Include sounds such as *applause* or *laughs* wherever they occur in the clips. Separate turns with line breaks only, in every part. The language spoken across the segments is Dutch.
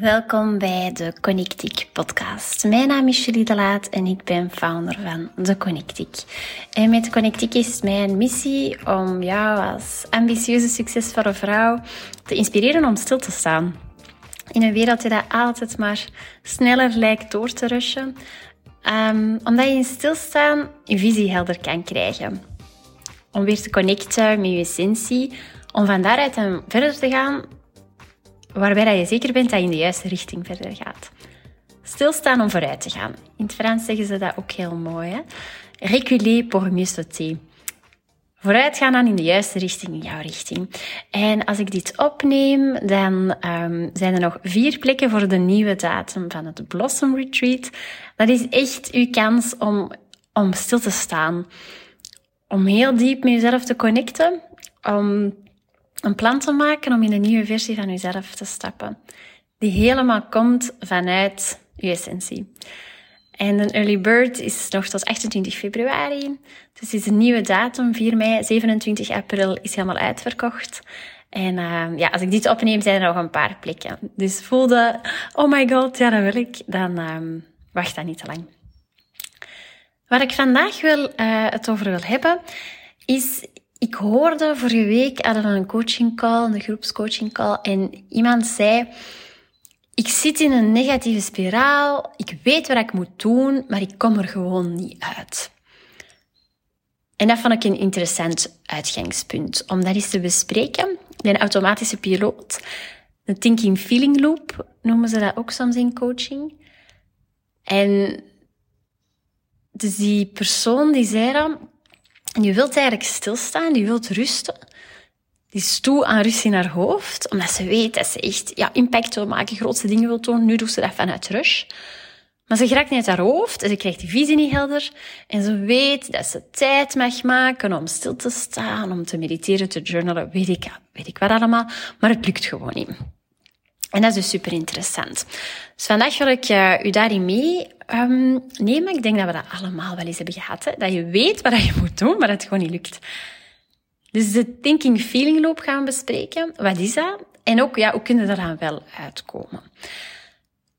Welkom bij de Connectiek podcast. Mijn naam is Julie de Laat en ik ben founder van de Connectiek. En met Connectiek is mijn missie om jou als ambitieuze, succesvolle vrouw te inspireren om stil te staan. In een wereld die dat altijd maar sneller lijkt door te rushen. Um, omdat je in stilstaan je visie helder kan krijgen. Om weer te connecten met je essentie. Om van daaruit verder te gaan waarbij je zeker bent dat je in de juiste richting verder gaat. Stilstaan om vooruit te gaan. In het Frans zeggen ze dat ook heel mooi. Hè? Reculer pour mieux sauter. Vooruit gaan dan in de juiste richting, in jouw richting. En als ik dit opneem, dan um, zijn er nog vier plekken voor de nieuwe datum van het Blossom Retreat. Dat is echt uw kans om, om stil te staan. Om heel diep met jezelf te connecten. Om een plan te maken om in een nieuwe versie van jezelf te stappen. Die helemaal komt vanuit je essentie. En een early bird is nog tot 28 februari. Dus is een nieuwe datum, 4 mei, 27 april is helemaal uitverkocht. En uh, ja, als ik dit opneem, zijn er nog een paar plekken. Dus voelde, oh my god, ja, dat wil ik. Dan uh, wacht dat niet te lang. Waar ik vandaag wil, uh, het over wil hebben, is ik hoorde vorige week, hadden een coaching call, een groepscoaching call, en iemand zei, ik zit in een negatieve spiraal, ik weet wat ik moet doen, maar ik kom er gewoon niet uit. En dat vond ik een interessant uitgangspunt, om dat eens te bespreken. De automatische piloot, de thinking feeling loop, noemen ze dat ook soms in coaching. En dus die persoon die zei dan, en je wilt eigenlijk stilstaan, je wilt rusten. Die is toe aan rust in haar hoofd, omdat ze weet dat ze echt ja, impact wil maken, grootste dingen wil doen. Nu doet ze dat vanuit rush. Maar ze geraakt niet uit haar hoofd en ze krijgt die visie niet helder. En ze weet dat ze tijd mag maken om stil te staan, om te mediteren, te journalen, weet ik, weet ik wat allemaal. Maar het lukt gewoon niet. En dat is dus super interessant. Dus vandaag wil ik uh, u daarin mee um, nemen. Ik denk dat we dat allemaal wel eens hebben gehad. Hè? Dat je weet wat je moet doen, maar dat het gewoon niet lukt. Dus de thinking feeling loop gaan bespreken. Wat is dat? En ook, ja, hoe kunnen we eraan wel uitkomen?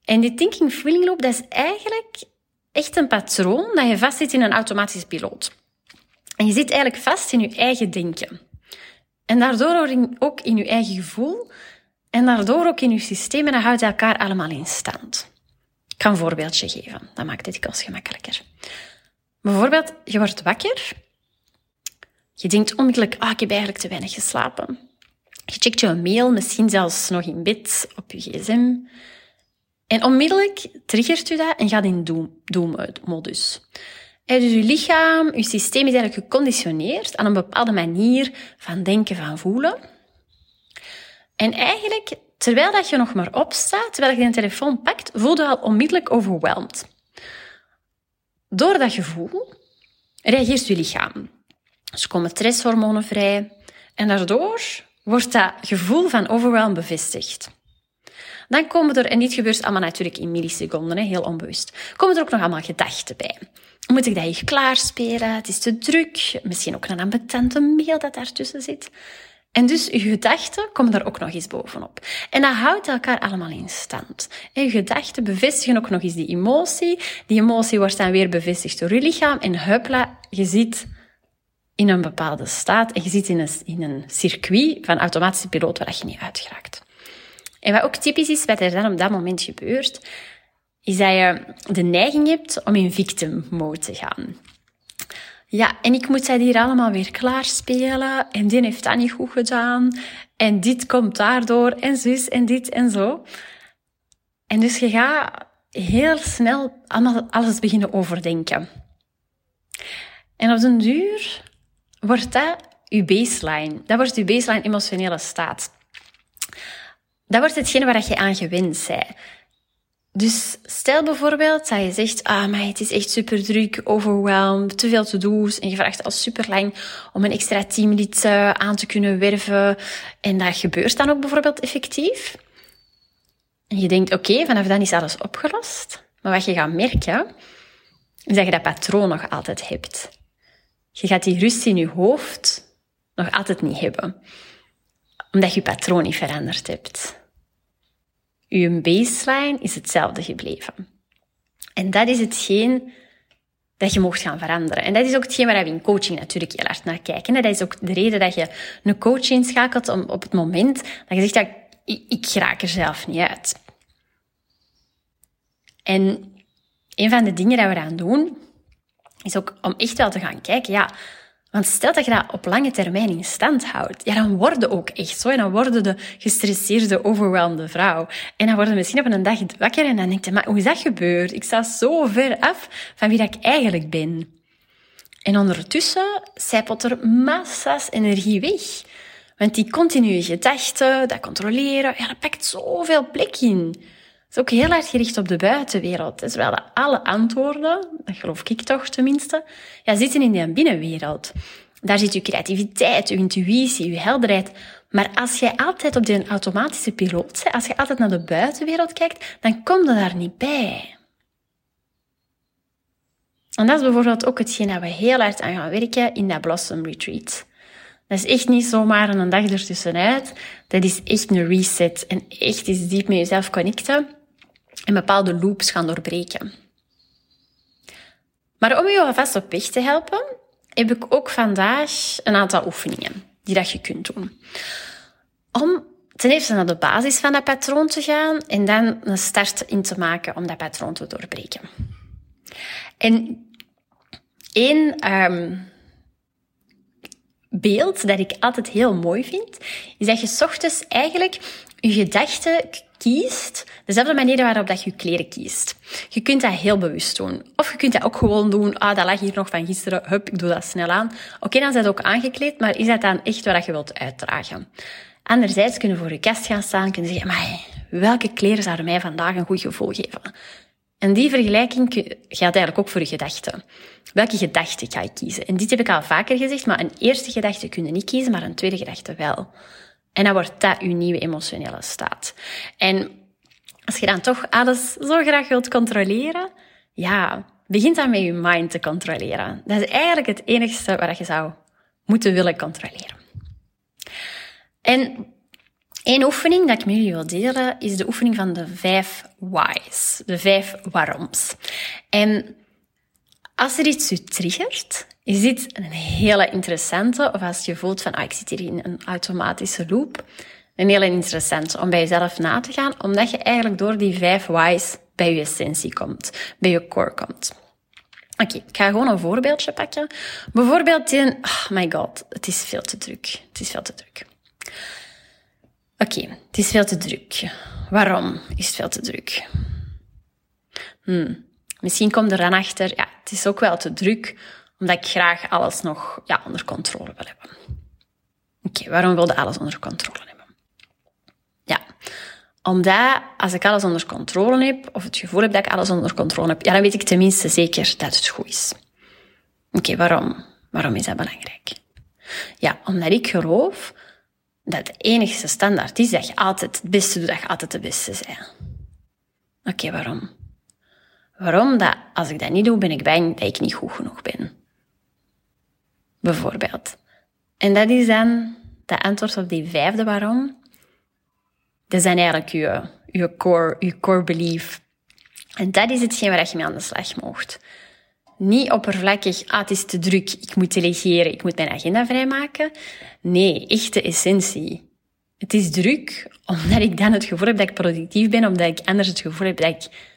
En die thinking feeling loop, dat is eigenlijk echt een patroon dat je vastzit in een automatische piloot. En je zit eigenlijk vast in je eigen denken. En daardoor ook in je eigen gevoel en daardoor ook in je systeem en dan houdt elkaar allemaal in stand. Ik kan een voorbeeldje geven, dat maakt het dikwijls gemakkelijker. Bijvoorbeeld, je wordt wakker. Je denkt onmiddellijk, ah, ik heb eigenlijk te weinig geslapen. Je checkt je mail, misschien zelfs nog in bed, op je gsm. En onmiddellijk triggert u dat en gaat in doom-modus. dus je lichaam, je systeem is eigenlijk geconditioneerd aan een bepaalde manier van denken, van voelen. En eigenlijk, terwijl dat je nog maar opstaat, terwijl je een telefoon pakt, voel je al onmiddellijk overweldigd. Door dat gevoel reageert je lichaam. Dus komen stresshormonen vrij en daardoor wordt dat gevoel van overwhelm bevestigd. Dan komen er, en dit gebeurt allemaal natuurlijk in milliseconden, heel onbewust, komen er ook nog allemaal gedachten bij. Moet ik dat hier klaarspelen? Het is te druk. Misschien ook een ambetante mail dat daartussen zit. En dus je gedachten komen daar ook nog eens bovenop. En dat houdt elkaar allemaal in stand. En je gedachten bevestigen ook nog eens die emotie. Die emotie wordt dan weer bevestigd door je lichaam. En huppla, je zit in een bepaalde staat. En je zit in een, in een circuit van automatische piloot waar je niet uitgeraakt. En wat ook typisch is, wat er dan op dat moment gebeurt, is dat je de neiging hebt om in victim mode te gaan. Ja, en ik moet zij hier allemaal weer klaarspelen. En die heeft dat niet goed gedaan. En dit komt daardoor. En zus en dit en zo. En dus je gaat heel snel allemaal alles beginnen overdenken. En op den duur wordt dat je baseline. Dat wordt je baseline emotionele staat. Dat wordt hetgene waar je aan gewend bent. Dus stel bijvoorbeeld dat je zegt, ah, maar het is echt super druk, overwhelmed, te veel to-do's en je vraagt al super lang om een extra teamlid aan te kunnen werven en dat gebeurt dan ook bijvoorbeeld effectief. En je denkt, oké, vanaf dan is alles opgelost. Maar wat je gaat merken, is dat je dat patroon nog altijd hebt. Je gaat die rust in je hoofd nog altijd niet hebben. Omdat je patroon niet veranderd hebt. Je baseline is hetzelfde gebleven. En dat is hetgeen dat je mocht gaan veranderen. En dat is ook hetgeen waar we in coaching natuurlijk heel hard naar kijken. Dat is ook de reden dat je een coach inschakelt om, op het moment dat je zegt, ja, ik, ik raak er zelf niet uit. En een van de dingen dat we eraan doen, is ook om echt wel te gaan kijken, ja, want stel dat je dat op lange termijn in stand houdt, ja, dan worden ook echt zo. En dan worden de gestresseerde, overweldigde vrouw. En dan worden misschien op een dag wakker en dan denk je, maar hoe is dat gebeurd? Ik sta zo ver af van wie ik eigenlijk ben. En ondertussen zijpelt er massa's energie weg. Want die continue gedachten, dat controleren, ja, dat pakt zoveel plek in is ook heel erg gericht op de buitenwereld. Terwijl alle antwoorden, dat geloof ik toch tenminste, ja, zitten in die binnenwereld. Daar zit je creativiteit, je intuïtie, je helderheid. Maar als jij altijd op die automatische piloot zit, als je altijd naar de buitenwereld kijkt, dan kom je daar niet bij. En dat is bijvoorbeeld ook hetgeen dat we heel hard aan gaan werken in dat Blossom Retreat. Dat is echt niet zomaar een dag ertussenuit. Dat is echt een reset en echt eens diep met jezelf connecten en bepaalde loops gaan doorbreken. Maar om je alvast op weg te helpen, heb ik ook vandaag een aantal oefeningen die dat je kunt doen. Om ten eerste naar de basis van dat patroon te gaan en dan een start in te maken om dat patroon te doorbreken. En één um, beeld dat ik altijd heel mooi vind, is dat je ochtends eigenlijk je gedachten kiest, dezelfde manier waarop dat je kleren kiest. Je kunt dat heel bewust doen. Of je kunt dat ook gewoon doen, ah, dat lag hier nog van gisteren, hup, ik doe dat snel aan. Oké, dan is dat ook aangekleed, maar is dat dan echt wat je wilt uitdragen? Anderzijds kunnen voor je kast gaan staan, kunnen zeggen, maar welke kleren zouden mij vandaag een goed gevoel geven? En die vergelijking geldt eigenlijk ook voor je gedachten. Welke gedachte ga je kiezen? En dit heb ik al vaker gezegd, maar een eerste gedachte kun je niet kiezen, maar een tweede gedachte wel. En dan wordt dat je nieuwe emotionele staat. En als je dan toch alles zo graag wilt controleren, ja, begin dan met je mind te controleren. Dat is eigenlijk het enigste wat je zou moeten willen controleren. En een oefening dat ik met jullie wil delen is de oefening van de vijf whys, de vijf waaroms. En als er iets je triggert, is dit een hele interessante, of als je voelt van, ah, ik zit hier in een automatische loop, een hele interessante om bij jezelf na te gaan, omdat je eigenlijk door die vijf whys bij je essentie komt, bij je core komt. Oké, ik ga gewoon een voorbeeldje pakken. Bijvoorbeeld in, oh my god, het is veel te druk. Het is veel te druk. Oké, het is veel te druk. Waarom is het veel te druk? Hmm. Misschien komt er dan achter, ja, het is ook wel te druk, omdat ik graag alles nog ja, onder controle wil hebben. Oké, waarom wilde alles onder controle hebben? Ja, omdat als ik alles onder controle heb, of het gevoel heb dat ik alles onder controle heb, ja, dan weet ik tenminste zeker dat het goed is. Oké, waarom? Waarom is dat belangrijk? Ja, omdat ik geloof dat de enigste standaard is dat je altijd het beste doet, dat je altijd de beste bent. Oké, waarom? Waarom dat als ik dat niet doe, ben ik bang dat ik niet goed genoeg ben. Bijvoorbeeld. En dat is dan de antwoord op die vijfde waarom. Dat zijn eigenlijk je, je, core, je core belief. En dat is hetgeen waar je mee aan de slag mocht. Niet oppervlakkig, ah, het is te druk, ik moet delegeren, ik moet mijn agenda vrijmaken. Nee, echt de essentie. Het is druk, omdat ik dan het gevoel heb dat ik productief ben, omdat ik anders het gevoel heb dat ik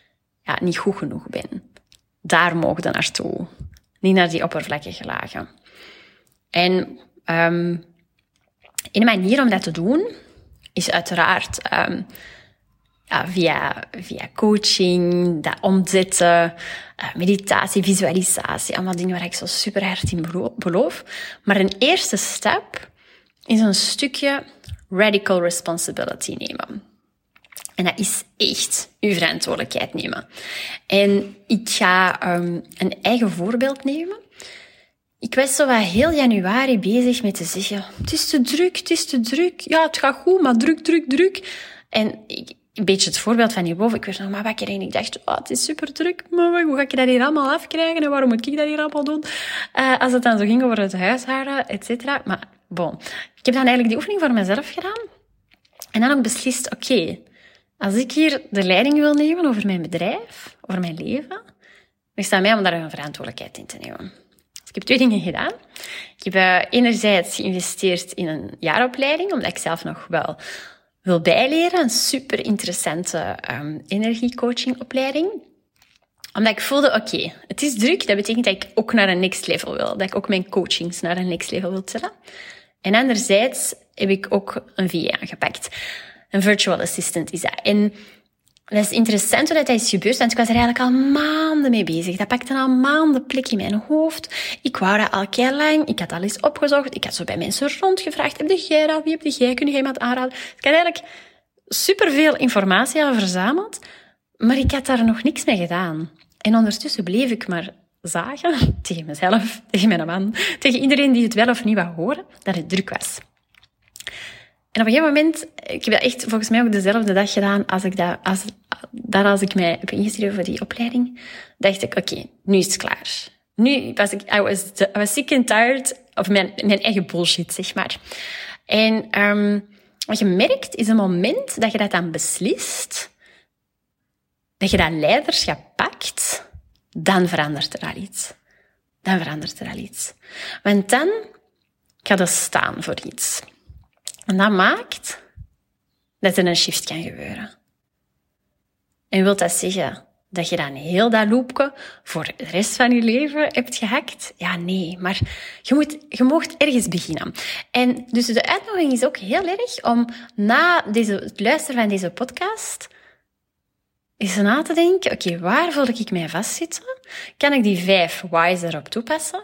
ja, niet goed genoeg ben. Daar mogen we naartoe. Niet naar die oppervlakkige lagen. En um, een manier om dat te doen is uiteraard um, ja, via, via coaching, dat omzetten, uh, meditatie, visualisatie, allemaal dingen waar ik zo super hard in beloof. Maar een eerste stap is een stukje radical responsibility nemen. En dat is echt uw verantwoordelijkheid nemen. En ik ga um, een eigen voorbeeld nemen. Ik was zo heel januari bezig met te zeggen, het is te druk, het is te druk. Ja, het gaat goed, maar druk, druk, druk. En ik, een beetje het voorbeeld van hierboven. Ik werd nog maar wakker en ik dacht, oh, het is super druk, maar hoe ga ik dat hier allemaal afkrijgen en waarom moet ik dat hier allemaal doen? Uh, als het dan zo ging over het huishouden, et cetera. Maar bon, ik heb dan eigenlijk die oefening voor mezelf gedaan. En dan ook beslist, oké, als ik hier de leiding wil nemen over mijn bedrijf, over mijn leven, dan aan mij om daar een verantwoordelijkheid in te nemen. Dus ik heb twee dingen gedaan. Ik heb uh, enerzijds geïnvesteerd in een jaaropleiding, omdat ik zelf nog wel wil bijleren. Een super interessante um, energiecoachingopleiding omdat ik voelde, oké, het is druk. Dat betekent dat ik ook naar een next level wil. Dat ik ook mijn coachings naar een next level wil tillen. En anderzijds heb ik ook een VA aangepakt. Een virtual assistant is dat. En dat is interessant hoe dat is gebeurd, want ik was er eigenlijk al maanden mee bezig. Dat pakte al maanden plek in mijn hoofd. Ik wou dat al keer lang. Ik had al eens opgezocht. Ik had zo bij mensen rondgevraagd. Heb jij dat? Wie heb jij? Kun je iemand aanraden? Ik had eigenlijk superveel informatie al verzameld. Maar ik had daar nog niks mee gedaan. En ondertussen bleef ik maar zagen, *laughs* tegen mezelf, tegen mijn man, tegen iedereen die het wel of niet wou horen, dat het druk was. En op een gegeven moment, ik heb dat echt volgens mij ook dezelfde dag gedaan als ik dat, als, dat als ik mij heb ingeschreven voor die opleiding, dacht ik, oké, nu is het klaar. Nu was ik, I was, I was sick and tired of mijn, mijn eigen bullshit, zeg maar. En um, wat je merkt, is een moment dat je dat dan beslist, dat je dat leiderschap pakt, dan verandert er al iets. Dan verandert er al iets. Want dan gaat je staan voor iets. En dat maakt dat er een shift kan gebeuren. En wil dat zeggen dat je dan heel dat loopje voor de rest van je leven hebt gehakt? Ja, nee. Maar je, moet, je mocht ergens beginnen. En dus de uitnodiging is ook heel erg om na deze, het luisteren van deze podcast is na te denken, oké, waar voel ik mij vastzitten? Kan ik die vijf why's erop toepassen?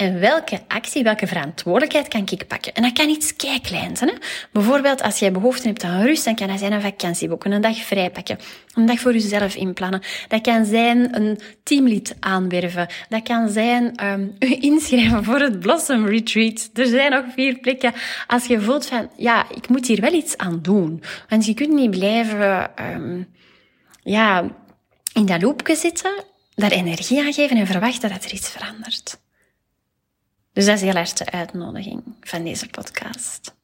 En welke actie, welke verantwoordelijkheid kan ik pakken? En dat kan iets kleins zijn. Hè? Bijvoorbeeld, als jij behoefte hebt aan rust, dan kan dat zijn een vakantie boeken, een dag vrij pakken, een dag voor jezelf inplannen. Dat kan zijn een teamlid aanwerven. Dat kan zijn um, *laughs* inschrijven voor het Blossom Retreat. Er zijn nog vier plekken. Als je voelt van, ja, ik moet hier wel iets aan doen. Want je kunt niet blijven... Um, ja, in dat loopje zitten, daar energie aan geven en verwachten dat er iets verandert. Dus dat is heel erg de uitnodiging van deze podcast.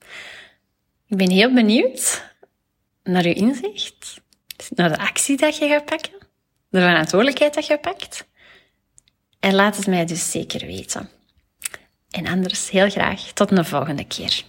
Ik ben heel benieuwd naar uw inzicht, naar de actie dat je gaat pakken, de verantwoordelijkheid dat je pakt. En laat het mij dus zeker weten. En anders heel graag tot een volgende keer.